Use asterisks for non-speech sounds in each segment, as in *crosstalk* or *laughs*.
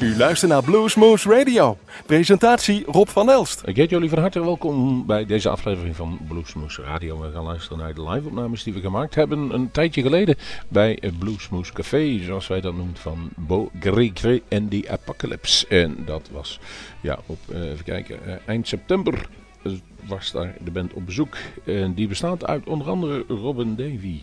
U luistert naar Bluesmoose Radio. Presentatie Rob van Elst. Ik heet jullie van harte welkom bij deze aflevering van Bluesmoose Radio. We gaan luisteren naar de live-opnames die we gemaakt hebben een tijdje geleden bij Bluesmoose Café, zoals wij dat noemen, van Bo en The Apocalypse. En dat was ja, op, uh, even kijken, uh, eind september was daar de band op bezoek. En die bestaat uit onder andere Robin Davy.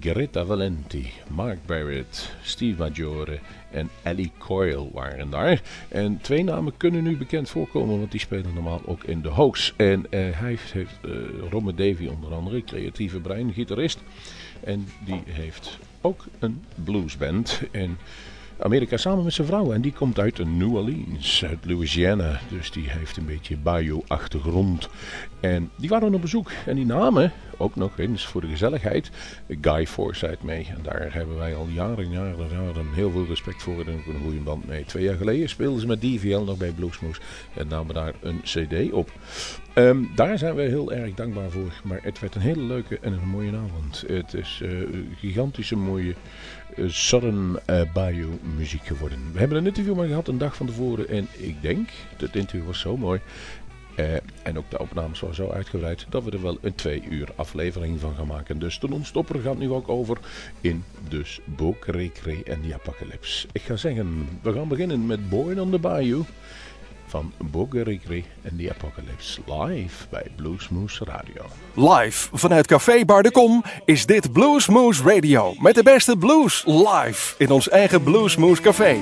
Greta Valenti, Mark Barrett, Steve Maggiore en Ellie Coyle waren daar. En twee namen kunnen nu bekend voorkomen, want die spelen normaal ook in de Hoax. En uh, hij heeft uh, Robin Davy onder andere, creatieve brein, gitarist. En die heeft ook een bluesband. En Amerika samen met zijn vrouw. En die komt uit New Orleans, uit Louisiana. Dus die heeft een beetje bayou-achtergrond. En die waren op bezoek. En die namen, ook nog eens voor de gezelligheid, Guy Forsyth mee. En daar hebben wij al jaren, jaren, jaren heel veel respect voor. En ook een goede band mee. Twee jaar geleden speelden ze met DVL nog bij Bluesmoose. En namen daar een cd op. Um, daar zijn we heel erg dankbaar voor. Maar het werd een hele leuke en een mooie avond. Het is uh, gigantische mooie Southern uh, Bayou muziek geworden. We hebben een interview maar gehad een dag van tevoren. En ik denk, dat interview was zo mooi. Uh, en ook de opnames waren zo uitgebreid dat we er wel een twee uur aflevering van gaan maken. Dus de non-stopper gaat nu ook over in dus Book Recre en die Apocalypse. Ik ga zeggen, we gaan beginnen met Born on the Bayou van Bogerigri en The Apocalypse live bij Bluesmoose Radio. Live vanuit Café Bar is dit Bluesmoose Radio met de beste blues live in ons eigen Bluesmoose Café.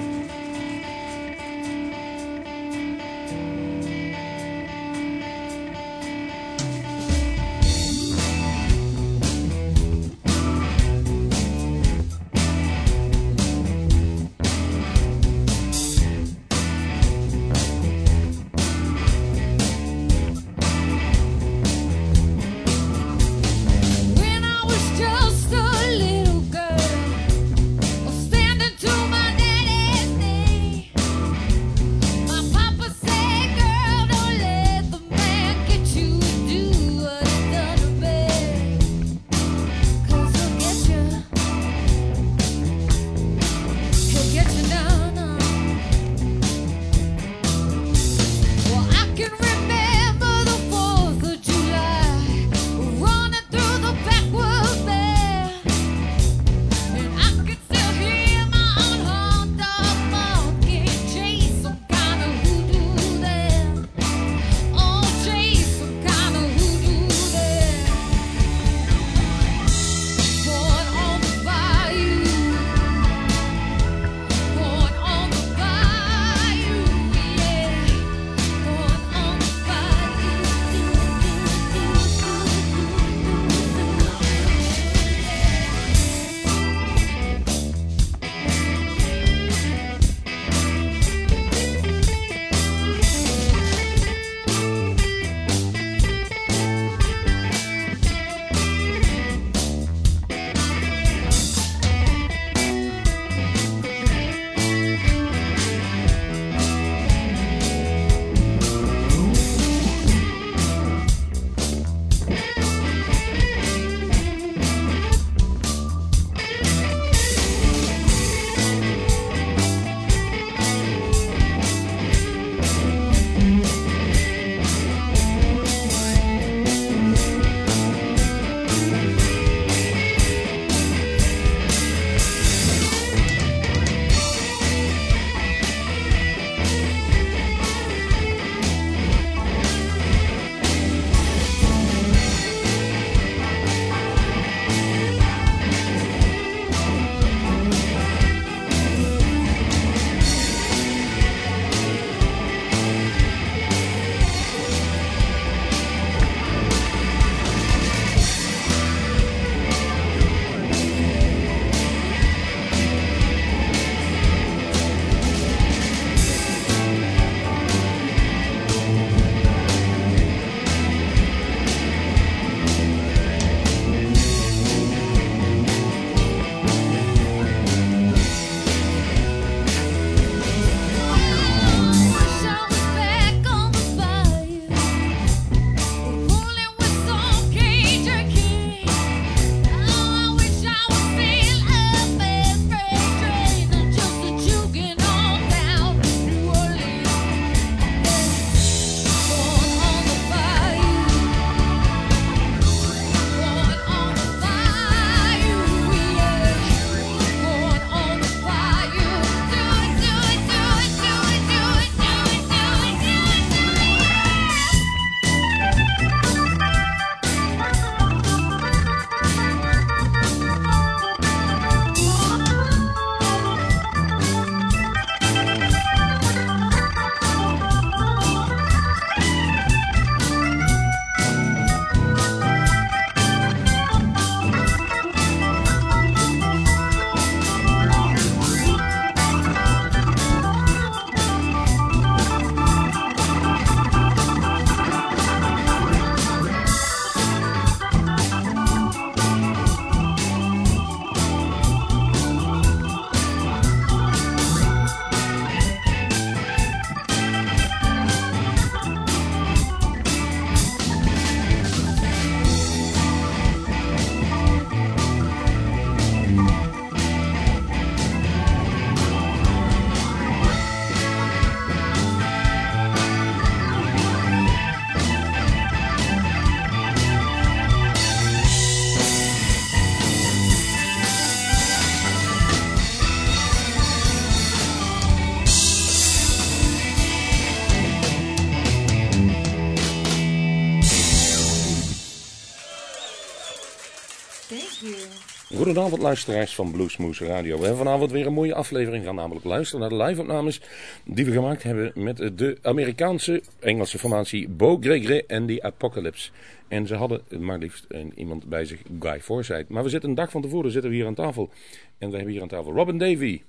Goedenavond luisteraars van Bluesmoes Radio. We hebben vanavond weer een mooie aflevering gaan namelijk luisteren naar de live-opnames die we gemaakt hebben met de Amerikaanse Engelse formatie Bo Gregre en The Apocalypse. En ze hadden maar liefst een, iemand bij zich, Guy Forsyth. Maar we zitten een dag van tevoren zitten we hier aan tafel. En we hebben hier aan tafel Robin Davy,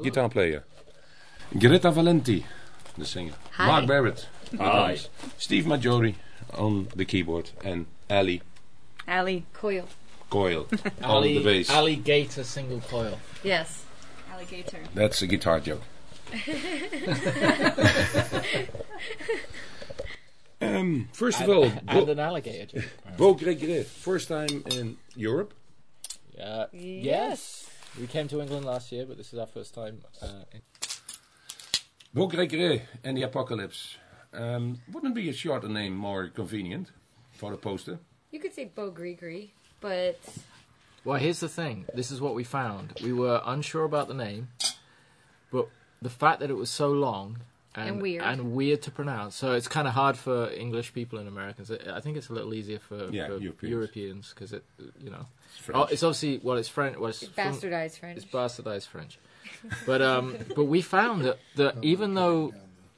guitarplayer. Greta Valenti, de singer. Hi. Mark Barrett, Hi. Steve Maggiore on the keyboard. En Ali Ali Coil. Coyle on *laughs* Alli- the bass. alligator single coil. Yes. Alligator. That's a guitar joke. *laughs* um, first of all, *laughs* and, Bo, and an alligator. too, apparently. Beaux Gris Gris, first time in Europe. Uh, yes. We came to England last year, but this is our first time. Uh, in Beaux Gris Gris and the Apocalypse. Um, wouldn't be a shorter name more convenient for a poster? You could say Bo Grigri, but well, here's the thing. This is what we found. We were unsure about the name, but the fact that it was so long and, And weird. and weird to pronounce, so it's kind of hard for English people and Americans. I I think it's a little easier for, Yeah, for Europeans. Europeans because it, you know, French. oh, it's obviously well, it's French. Well, it's it's bastardized French. It's bastardized French. But um, *laughs* but we found that, that even though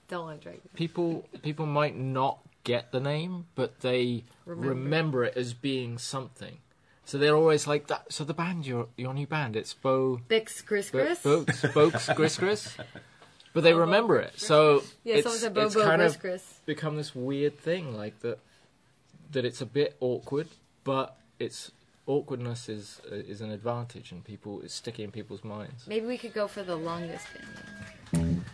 Don't want to people people might not get the name, but they Remember. remember, it as being something. So they're always like that. So the band, your your new band, it's Bo Bix Gris Bo- Gris. Folks Folks Gris Gris. But they oh, Bobo remember it, so yeah, it's, said it's Bobo kind Gris of Gris. become this weird thing, like that. That it's a bit awkward, but it's awkwardness is is an advantage, and people it's sticking in people's minds. Maybe we could go for the longest band.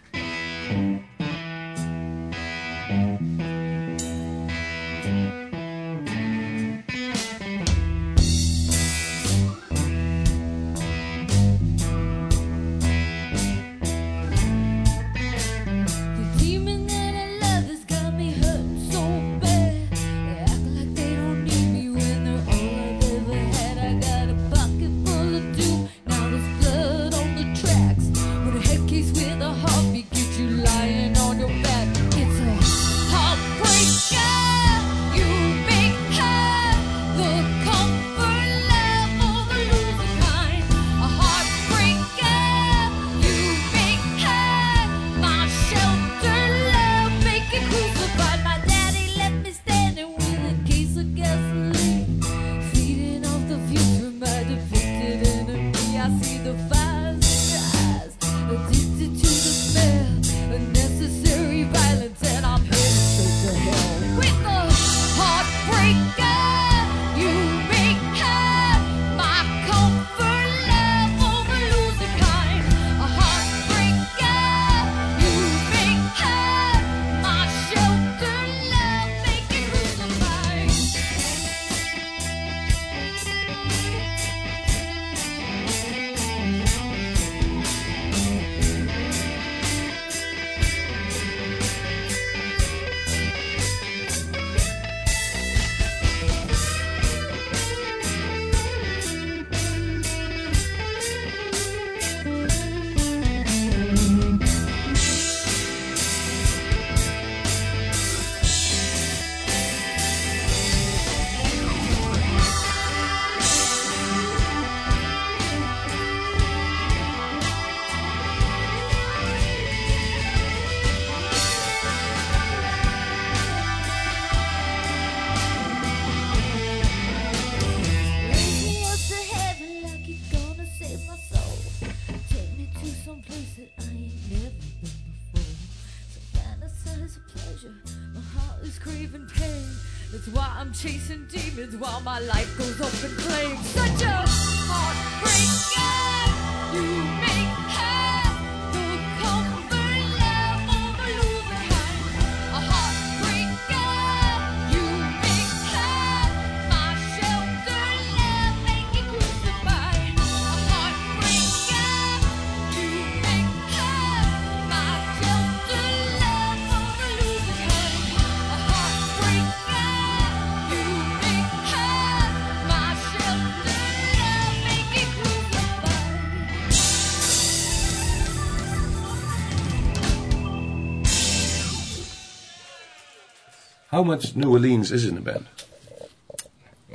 How much New Orleans is in the band?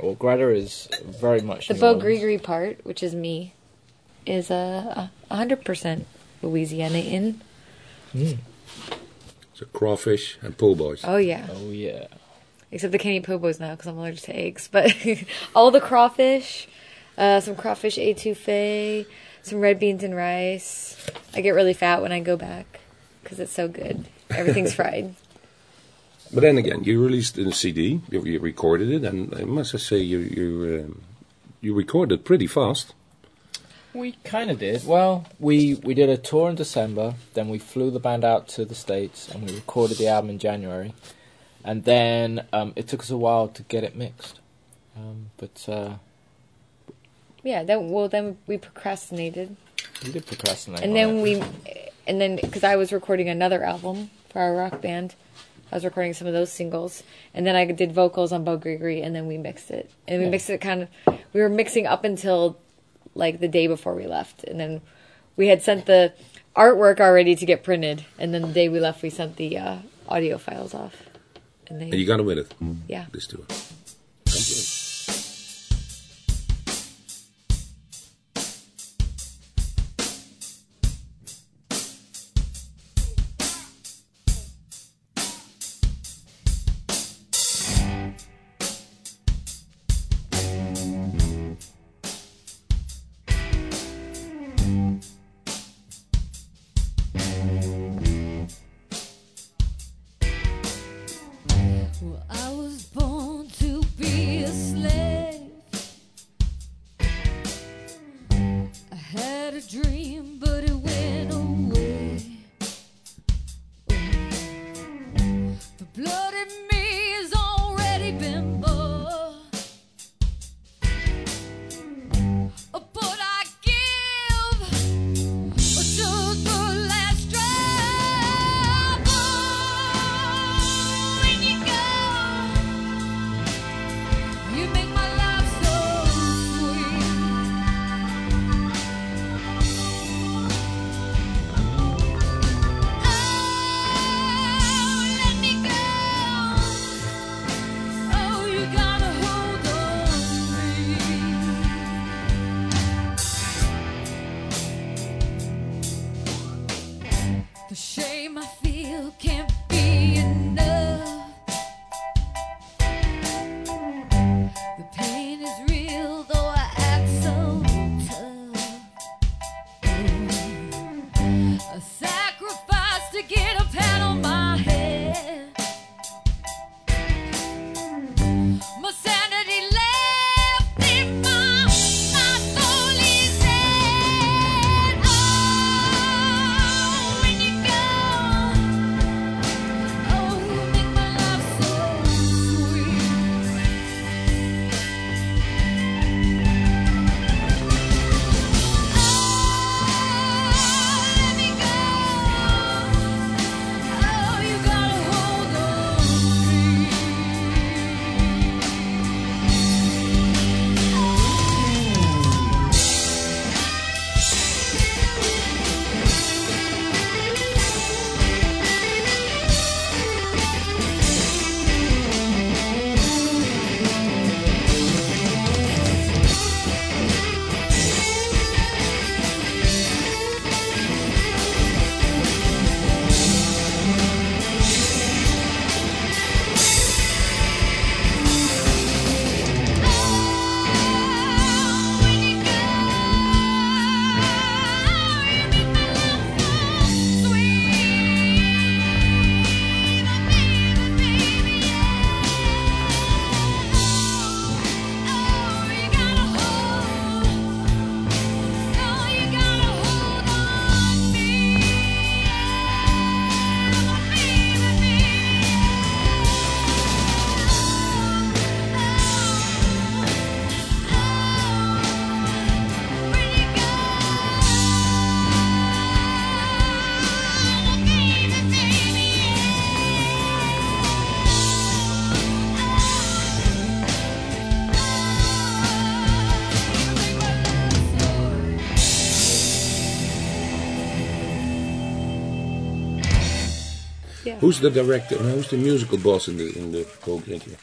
Well, Greta is very much The New Bo Orleans. Grigri part, which is me, is a a hundred percent Louisiana in. Mm. So crawfish and po' boys. Oh yeah, Oh yeah. except I can't eat po' boys now because I'm allergic to eggs. But *laughs* all the crawfish, uh, some crawfish etouffee, some red beans and rice. I get really fat when I go back because it's so good. Everything's *laughs* fried. But then again, you released a CD, you, you recorded it, and I must say you you um, you recorded pretty fast. We kind of did. Well, we we did a tour in December, then we flew the band out to the states, and we recorded the album in January, and then um, it took us a while to get it mixed. Um, but uh, Yeah. Then well, then we procrastinated, we did procrastinate. and then it. we, and then because I was recording another album for our rock band. I was recording some of those singles, and then I did vocals on Beaux Gris Gris, and then we mixed it. And we Yeah. mixed it kind of. We were mixing up until like the day before we left, and then we had sent the artwork already to get printed, and then the day we left, we sent the uh, audio files off. And they, And you got it with it, yeah. this do Complete. Who's the director? and Who's the musical boss in the in the program here?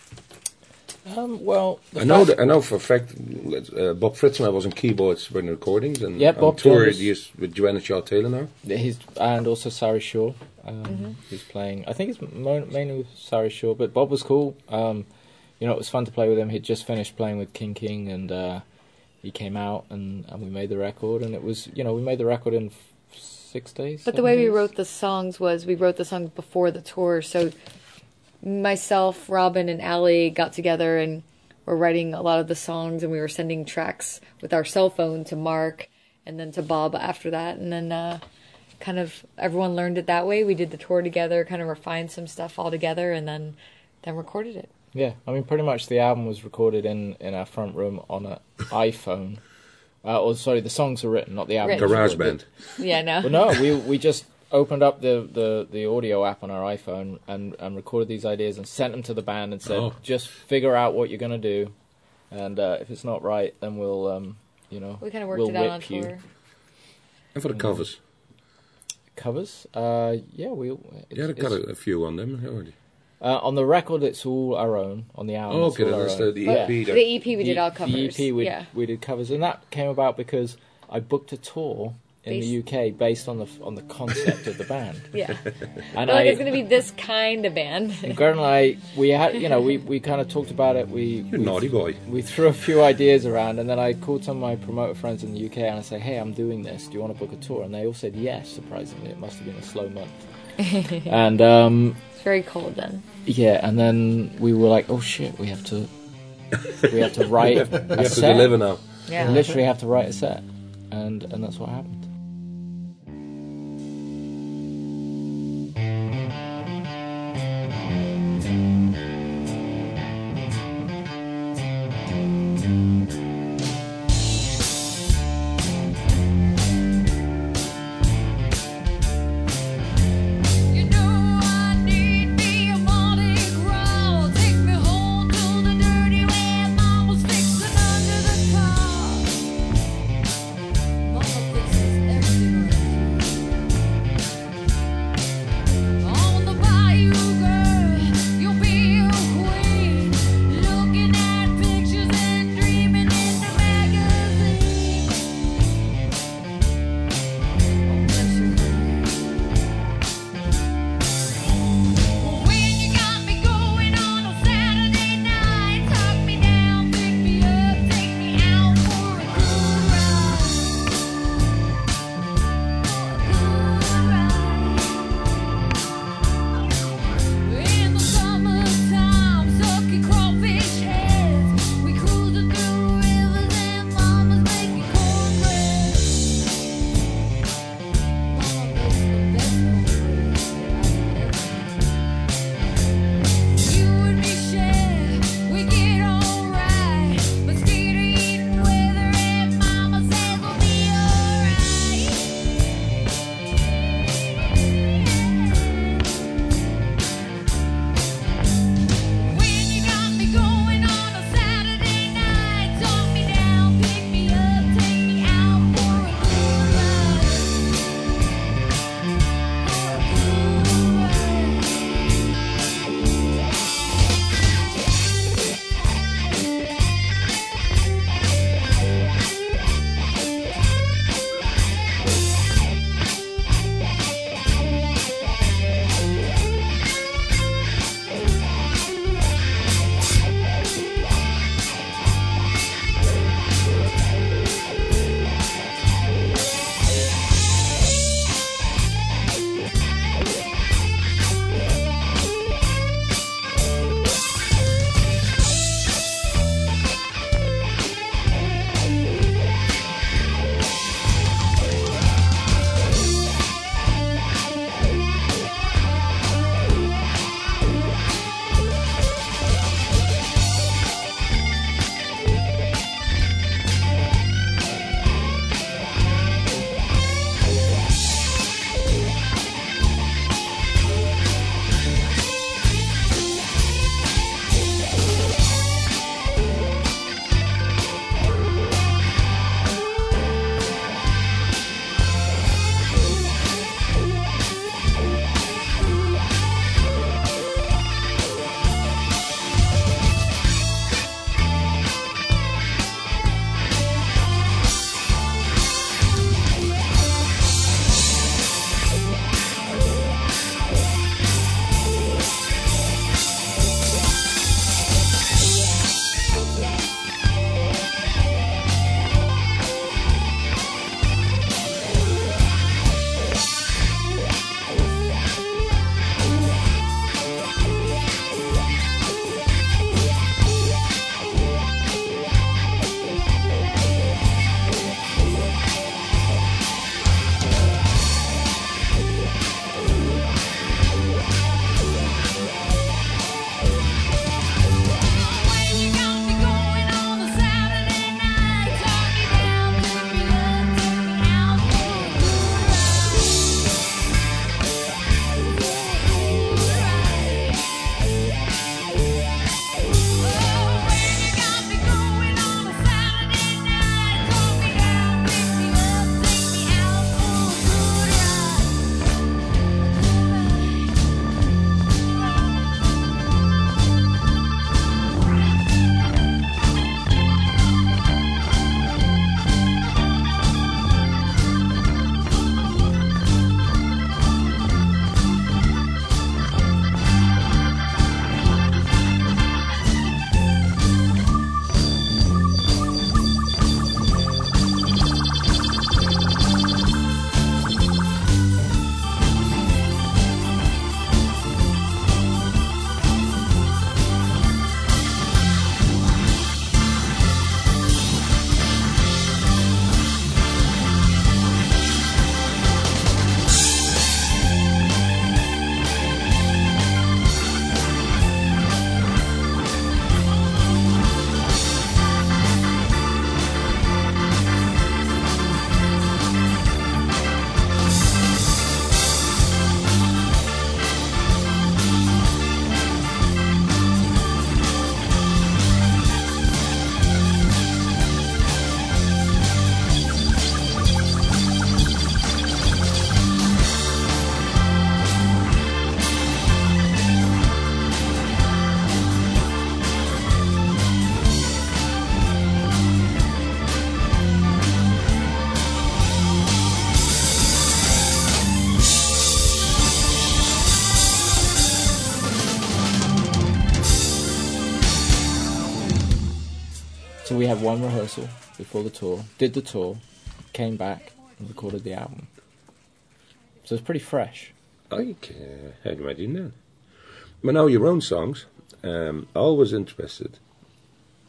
Um, well, I know fact- that I know for a fact uh, Bob Fridzema was on keyboards when the recordings and Yeah, on Bob tour Jones. he is with Joanne Shaw Taylor now. He's and also Sari Schorr. Um, Mm-hmm. He's playing. I think it's mo- mainly with Sari Schorr, but Bob was cool. Um, you know, it was fun to play with him. He'd just finished playing with King King, and uh, he came out and, and we made the record. And it was, you know, we made the record in f- six days. But the way we wrote the songs was we wrote the songs before the tour. So myself, Robin, and Allie got together and were writing a lot of the songs, and we were sending tracks with our cell phone to Mark and then to Bob after that. And then uh, kind of everyone learned it that way. We did the tour together, kind of refined some stuff all together, and then then recorded it. Yeah, I mean, pretty much the album was recorded in, in our front room on an iPhone. Uh, or sorry, the songs were written, not the album. Written. Garage band. Yeah, no. Well, no, we we just opened up the, the, the audio app on our iPhone and, and recorded these ideas and sent them to the band and said, Oh. just figure out what you're gonna do, and uh, if it's not right, then we'll um you know we kind of worked we'll it out on whip you. tour. And for the covers. Covers, uh, yeah, we. It's, You had got a, a few on them already. Uh, on the record, it's all our own. On the album, Oh, it's okay, all our that's own. the, the Yeah. EP. there. The EP we did our covers. The EP we yeah. we did covers, and that came about because I booked a tour in the UK based on the on the concept of the band, Yeah. *laughs* and We're like, I. it's going to be this kind of band. and Gordon and I, we had, you know, we, we kind of talked about it. We You're a naughty boy. we threw a few ideas around, and then I called some of my promoter friends in the UK, and I said, "Hey, I'm doing this. Do you want to book a tour?" And they all said yes. Surprisingly, it must have been a slow month. *laughs* and um, It's very cold then. yeah, and then we were like, "Oh shit, we have to, we have to *laughs* write We a have to set. deliver now. Yeah. We literally have to write a set," and and that's what happened. We had one rehearsal before the tour, did the tour, came back and recorded the album. So it's pretty fresh. I can imagine that. But now your own songs, um, always interested.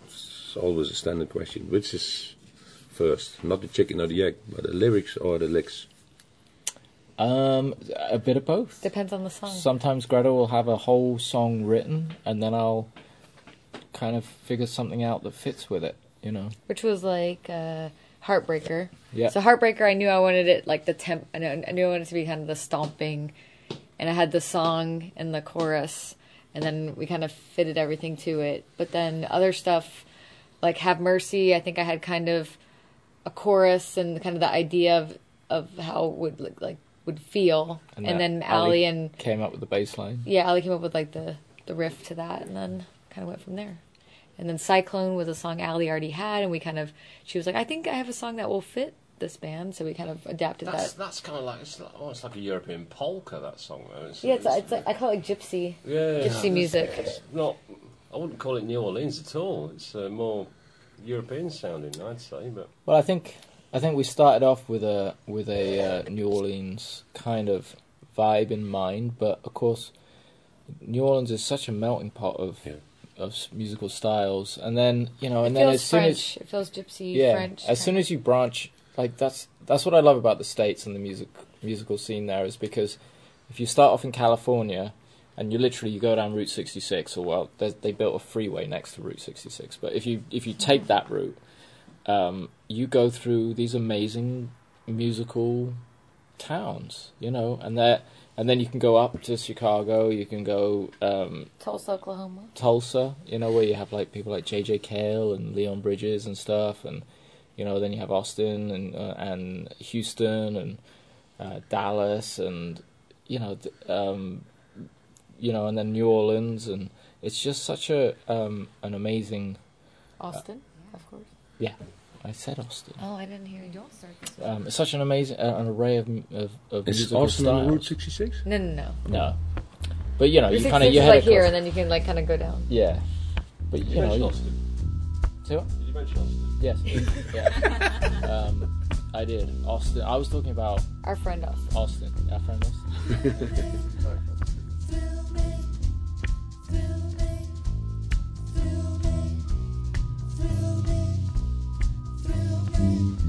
It's always a standard question. Which is first? Not the chicken or the egg, but the lyrics or the licks? Um, a bit of both. Depends on the song. Sometimes Greta will have a whole song written, and then I'll kind of figure something out that fits with it. You know. which was like uh, Heartbreaker. Yeah. So Heartbreaker, I knew I wanted it like the temp. I knew, I knew I wanted it to be kind of the stomping, and I had the song and the chorus, and then we kind of fitted everything to it. But then other stuff, like Have Mercy, I think I had kind of a chorus and kind of the idea of of how it would look like would feel, and, that then Ali Ali and came up with the bass line. yeah, Ali came up with like the the riff to that, and then kind of went from there. And then Cyclone was a song Ali already had, and we kind of she was like, I think I have a song that will fit this band, so we kind of adapted That's that. that's kind of like it's like, almost like a European polka. That song, though. It's, Yeah, it's, it's like, I call it like gypsy, yeah, gypsy music. It's not. I wouldn't call it New Orleans at all. It's uh, more European sounding, I'd say. But Well, I think I think we started off with a with a uh, New Orleans kind of vibe in mind, but of course, New Orleans is such a melting pot of Yeah. Of musical styles, and then you know, It and then feels as soon French. as it feels gypsy yeah, French. as soon as you branch, like that's that's what I love about the states and the music musical scene there is because if you start off in California and you literally you go down Route 66, or well, they built a freeway next to Route 66, but if you if you take that route, um, you go through these amazing musical towns, you know, and that and then you can go up to Chicago, you can go um, Tulsa, Oklahoma. Tulsa, you know, where you have like people like J.J. Cale and Leon Bridges and stuff, and you know, then you have Austin and uh, and Houston and uh, Dallas and you know, um, you know, and then New Orleans, and it's just such a um, an amazing. Austin, of course. Yeah, I said Austin. Oh, I didn't hear you. Don't start this. Um, it's such an amazing, uh, an array of of, of Is musical Austin on styles. Route 66? No, no, no. No, but you know, Route you kind of you head like here, and then you can like kind of go down. yeah, but did you you know, mention you- Austin? say what? Did you mention Austin? Yes. yeah. *laughs* Um, I did. Austin. I was talking about Our friend Austin. Austin. Our friend Austin. *laughs* *laughs* Oh,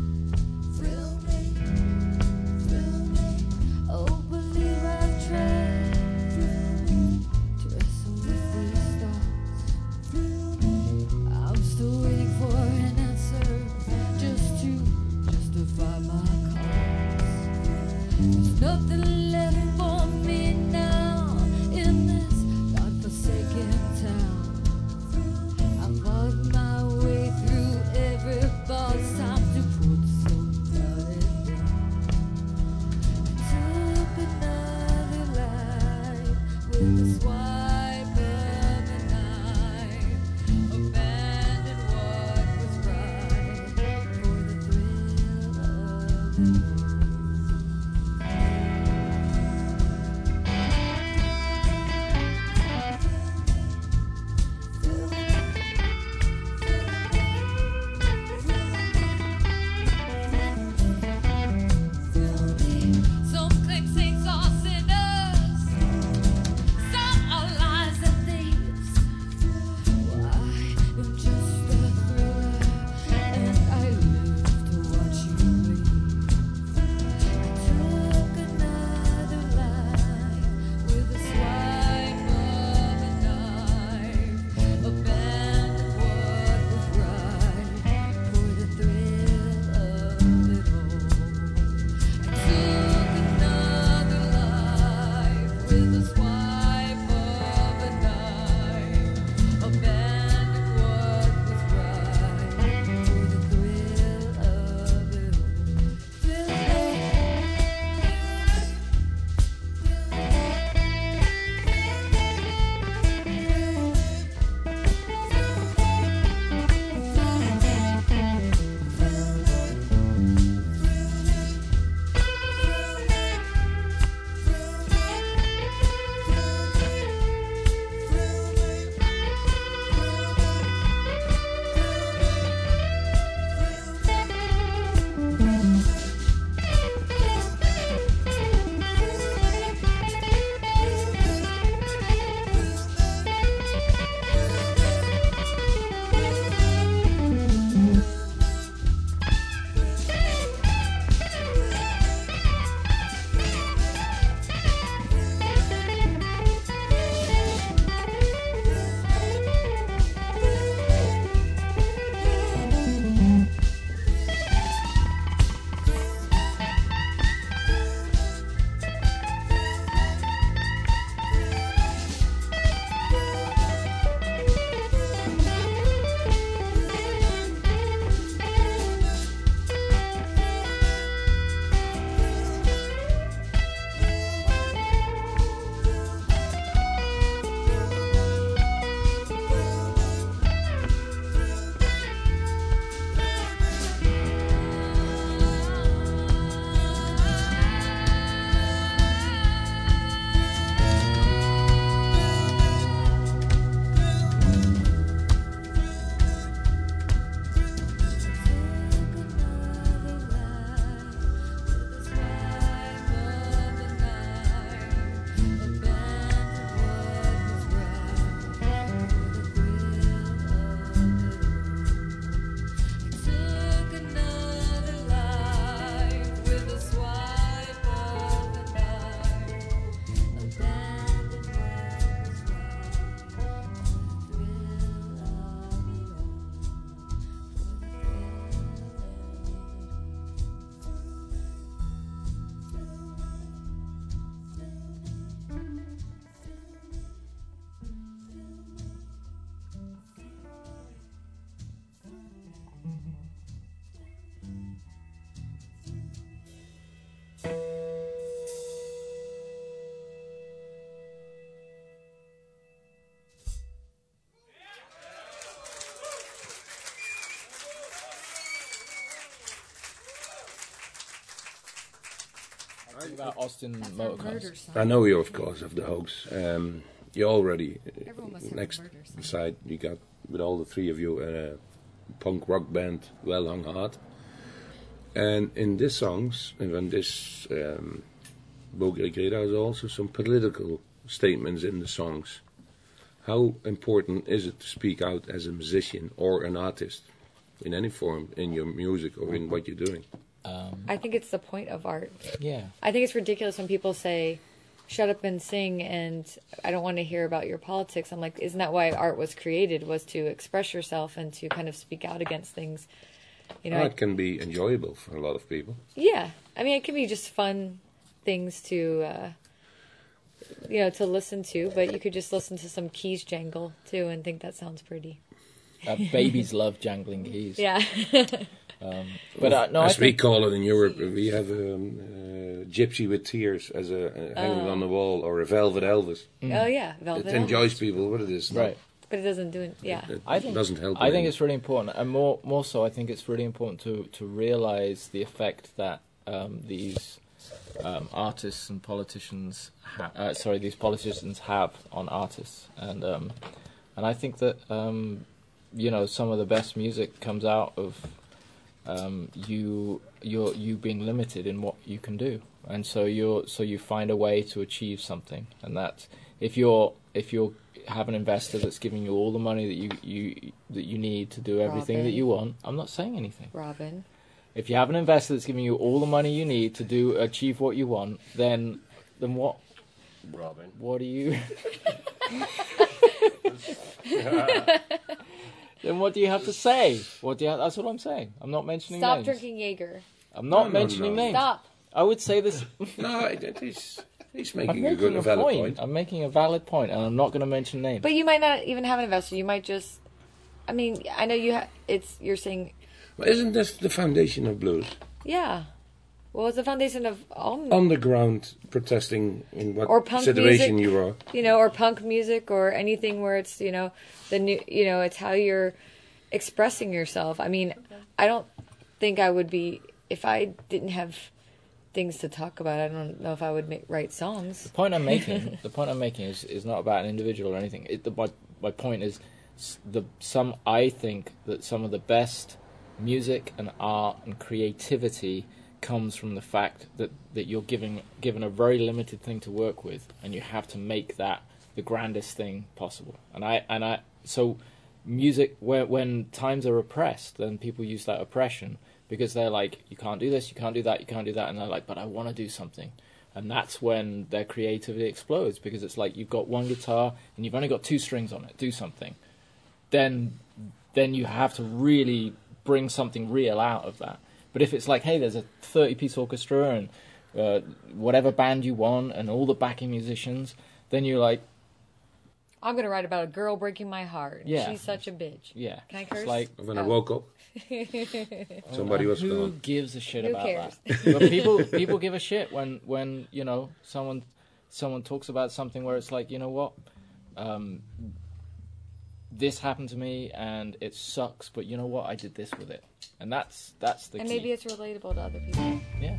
about Austin motor. I know you, of course, of the Hoax. Um, you already Everyone next a murder song. side you got with all the three of you a punk rock band, Well Hung Heart. And in these songs, and in this um, Bogre there's also some political statements in the songs. How important is it to speak out as a musician or an artist in any form in your music or in what you're doing? Um, I think it's the point of art. yeah. I think it's ridiculous when people say, "Shut up and sing," and I don't want to hear about your politics. I'm like, isn't that why art was created? Was to express yourself and to kind of speak out against things. You know, Art can be enjoyable for a lot of people. yeah. I mean, it can be just fun things to, uh, you know, to listen to. But you could just listen to some keys jangle too and think that sounds pretty. Uh, babies love jangling keys. *laughs* Yeah. *laughs* But uh, no, I As we call it in Europe, we have a um, uh, gypsy with tears as a uh, hanging on the wall, or a velvet Elvis. oh yeah, Velvet. It enjoys people. What it is, not- right. but it doesn't do it. Yeah. It I think doesn't help. I think it's really important, and more more so, I think it's really important to to realize the effect that um, these um, artists and politicians, ha- uh, sorry, these politicians have on artists, and um, and I think that um, you know some of the best music comes out of um, you you're you being limited in what you can do, and so you're so you find a way to achieve something, and that if you're if you have an investor that's giving you all the money that you you that you need to do everything that you want, I'm not saying anything. Robin. If you have an investor that's giving you all the money you need to do achieve what you want, then then what Robin. what are you *laughs* *laughs* *laughs* then what do you have to say? What do you have, that's what I'm saying. I'm not mentioning names. Stop names. drinking Jaeger. I'm not No, no, mentioning no. names. Stop. I would say this. no, it, it is, he's I'm making a making good, a a valid point. point. I'm making a valid point, and I'm not going to mention names. But you might not even have an investor. You might just. I mean, I know you. Ha- it's you're saying, But isn't this the foundation of blues? yeah. Well, it's the foundation of all, m- Underground protesting in what Or punk situation music. you are. you know, or punk music, or anything where it's you know the new, you know, it's how you're expressing yourself. I mean, I don't think I would be if I didn't have things to talk about. I don't know if I would make, write songs. The point I'm making, *laughs* the point I'm making is, is not about an individual or anything. It, the, my, my point is, the some I think that some of the best music and art and creativity comes from the fact that, that you're giving given a very limited thing to work with, and you have to make that the grandest thing possible. And I and I so music when when times are oppressed, then people use that oppression because they're like, you can't do this, you can't do that, you can't do that, and they're like, but I want to do something. And that's when their creativity explodes because it's like you've got one guitar and you've only got two strings on it. Do something. Then, then you have to really bring something real out of that. But if it's like, hey, there's a 30-piece orchestra and uh, whatever band you want and all the backing musicians, then you're like, I'm gonna write about a girl breaking my heart. Yeah. She's such a bitch. yeah. Can I curse? It's like, When I Oh. woke up, *laughs* somebody was who gone. gives a shit Who about cares? that? but people people give a shit when when you know someone someone talks about something where it's like you know what um, this happened to me and it sucks but you know what? I did this with it. And that's that's the and key. maybe it's relatable to other people. yeah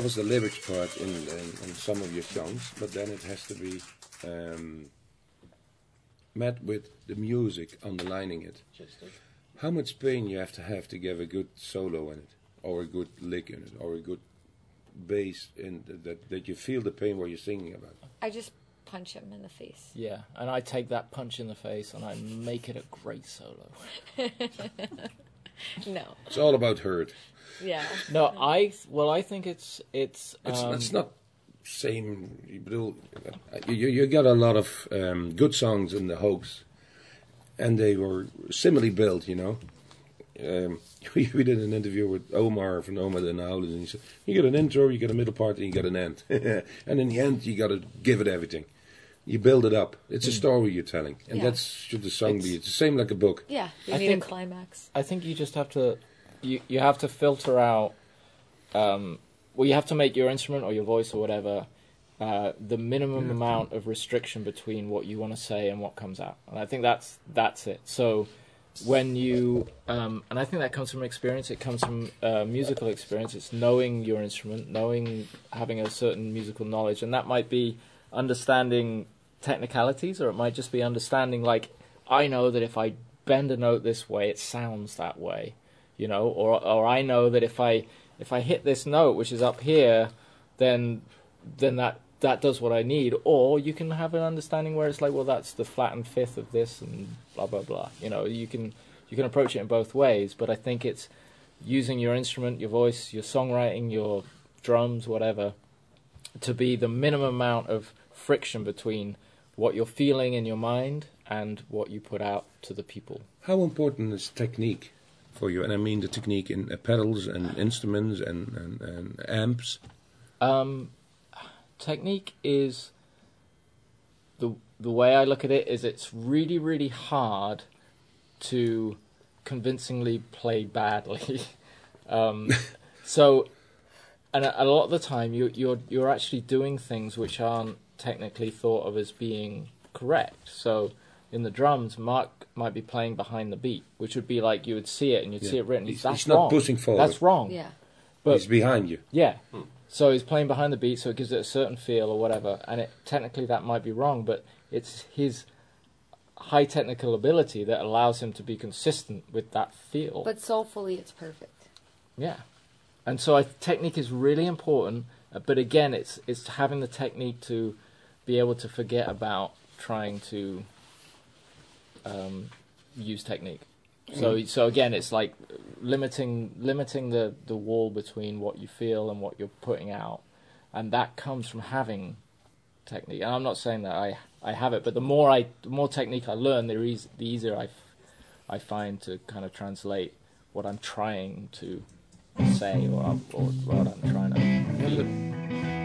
covers the lyrics part in, in, in some of your songs, but then it has to be um, met with the music underlining it. How much pain you have to have to give a good solo in it, or a good lick in it, or a good bass in th- that that you feel the pain while you're singing about. I just punch him in the face. Yeah, and I take that punch in the face and I make it a great solo. *laughs* No. It's all about hurt. Yeah. No, I well, I think it's it's It's um, it's not same. Ik bedoel, you you you got a lot of um, good songs in the Hoax, and they were similarly built. You know, um, *laughs* we did an interview with Omar from Omar the Howlers, and he said, "You get an intro, you get a middle part, and you get an end, *laughs* and in the end, you got to give it everything. You build it up. It's a story you're telling, and Yeah. that's should the song be. It's- It's the same like a book. Yeah. You I need think- a climax. I think you just have to you you have to filter out um, well you have to make your instrument or your voice or whatever uh, the minimum amount of restriction between what you want to say and what comes out. And I think that's that's it. So when you um, and I think that comes from experience. It comes from uh, musical experience. It's knowing your instrument knowing having a certain musical knowledge. And that might be understanding technicalities or it might just be understanding like I know that if I bend a note this way it sounds that way you know or or I know that if I if I hit this note which is up here then then that that does what I need. Or you can have an understanding where it's like well that's the flattened fifth of this and blah blah blah. You know you can you can approach it in both ways but I think it's using your instrument your voice your songwriting your drums whatever to be the minimum amount of friction between what you're feeling in your mind and what you put out to the people. How important is technique for you? And I mean the technique in uh, pedals and instruments and, and, and amps. Um, technique is the the way I look at it is it's really really hard to convincingly play badly. *laughs* um, so, and a, a lot of the time you you're you're actually doing things which aren't technically thought of as being correct. So. In the drums, Mark might be playing behind the beat, which would be like you would see it and you'd Yeah. see it written. He's- That's he's not wrong. pushing forward. That's wrong. Yeah. But He's behind you. yeah. So he's playing behind the beat, so it gives it a certain feel or whatever. And it, technically that might be wrong, but it's his high technical ability that allows him to be consistent with that feel. But soulfully, it's perfect. yeah. And so I, technique is really important, uh, but again, it's it's having the technique to be able to forget about trying to um, use technique. So so again, it's like limiting limiting the the wall between what you feel and what you're putting out, and that comes from having technique. And I'm not saying that I I have it, but the more I the more technique I learn, the, eas the easier I f- I find to kind of translate what I'm trying to say or, or what I'm trying to.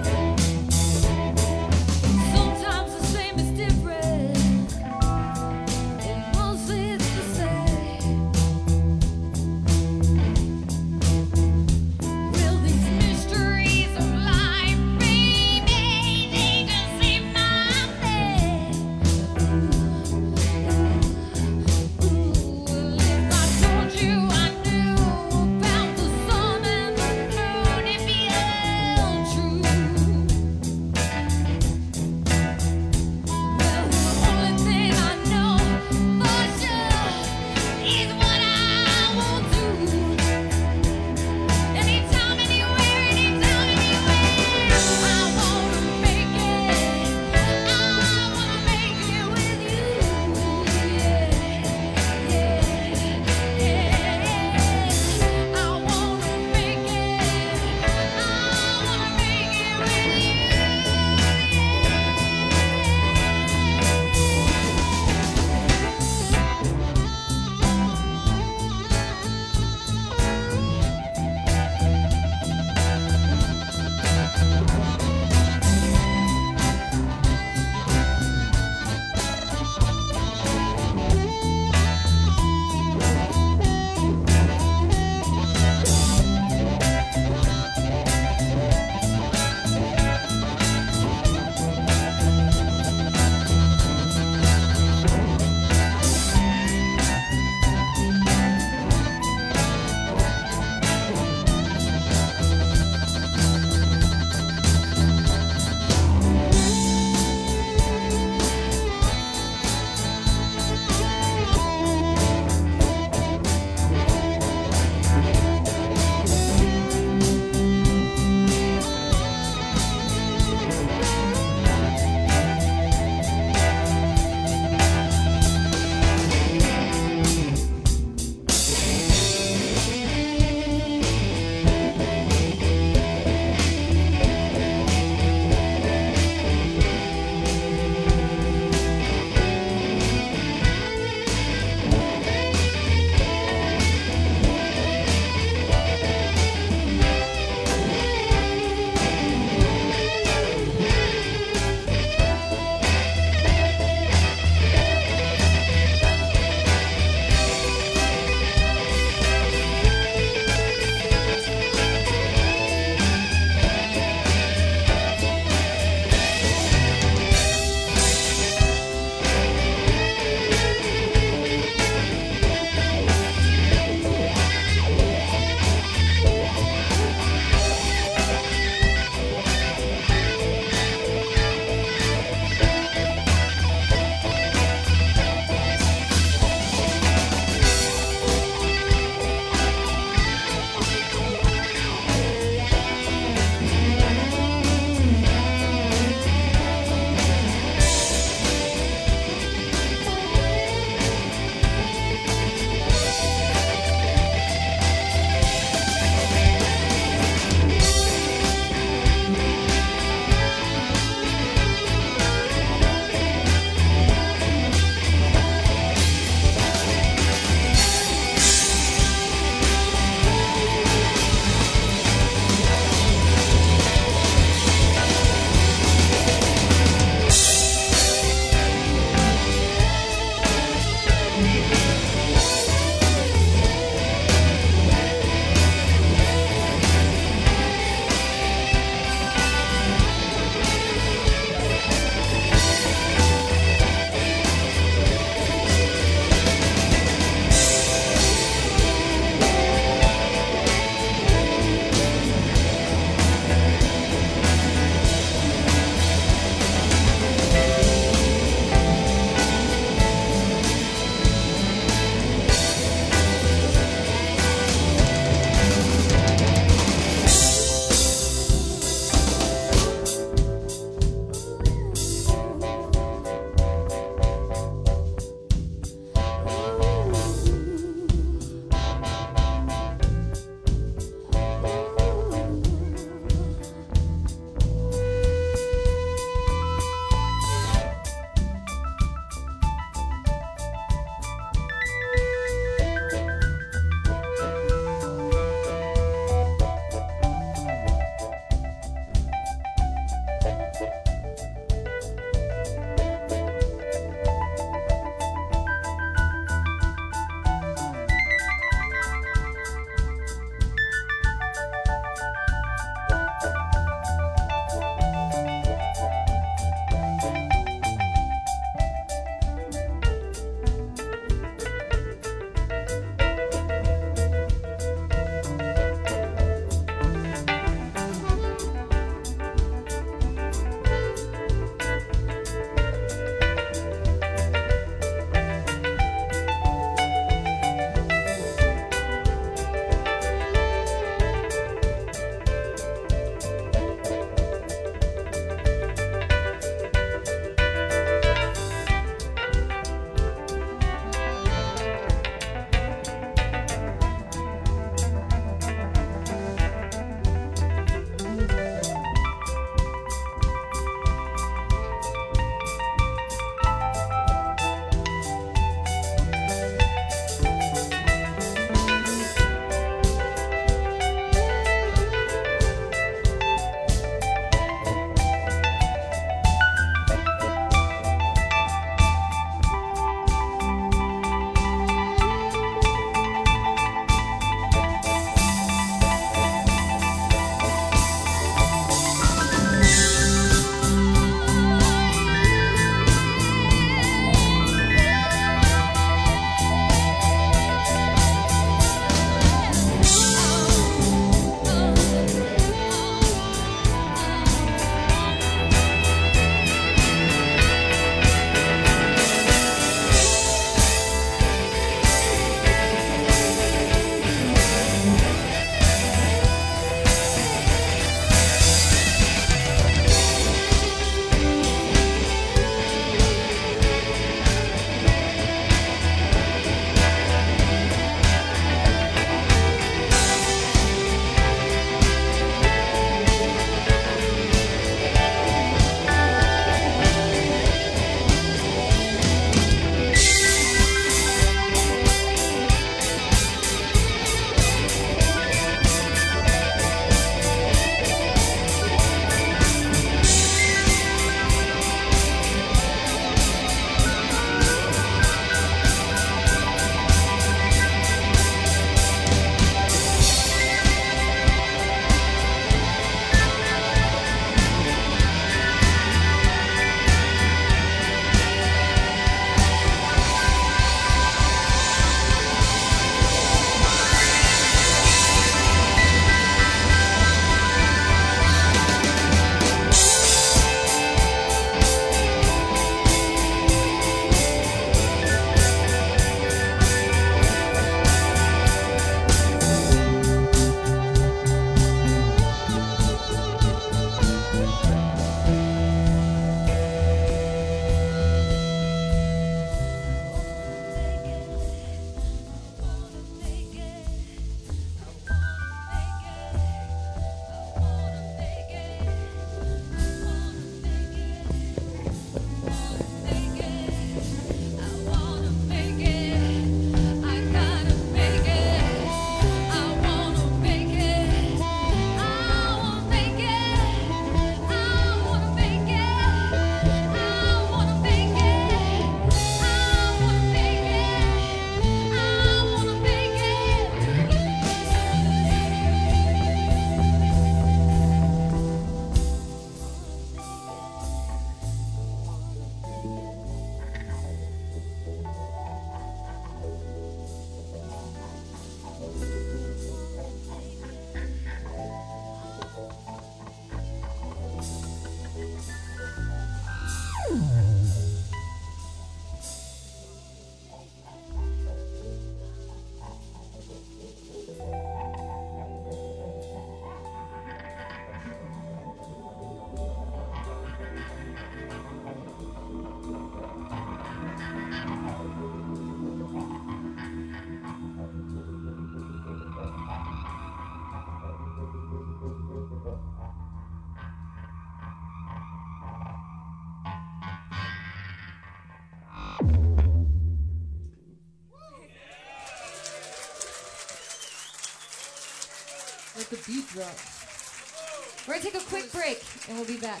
We're gonna take a quick break and we'll be back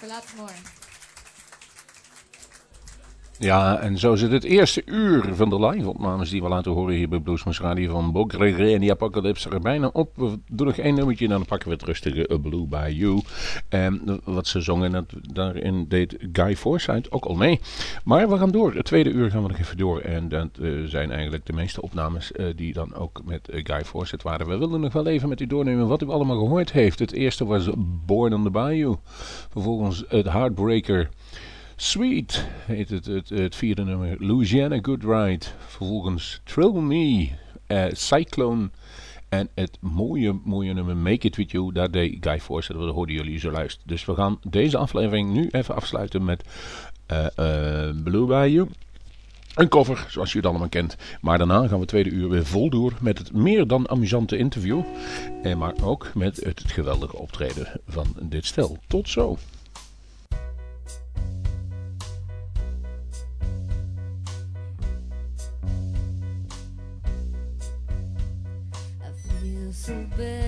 for lots more. Ja, en zo zit het eerste uur van de live-opnames die we laten horen hier bij Bluesmoes Radio van Bob Gregory en die Apocalypse er bijna op. We doen nog één nummertje en dan pakken we het rustige A Blue by You. En wat ze zongen, dat, daarin deed Guy Forsyth ook al mee. Maar we gaan door. Het tweede uur gaan we nog even door. En dat eh, zijn eigenlijk de meeste opnames eh, die dan ook met eh, Guy Forsyth waren. We wilden nog wel even met u doornemen wat u allemaal gehoord heeft. Het eerste was Born on the Bayou. Vervolgens het Heartbreaker. Sweet heet het, het, het vierde nummer. Louisiana Good Ride. Vervolgens Thrill Me. eh, Cyclone. En het mooie, mooie nummer Make It With You. Daar deed Guy Forsyth. Dat hoorden jullie zo luisteren. Dus we gaan deze aflevering nu even afsluiten met eh, Blue Bayou. Een cover, zoals je het allemaal kent. Maar daarna gaan we tweede uur weer vol door met het meer dan amusante interview. En maar ook met het geweldige optreden van dit stel. Tot zo. So bad,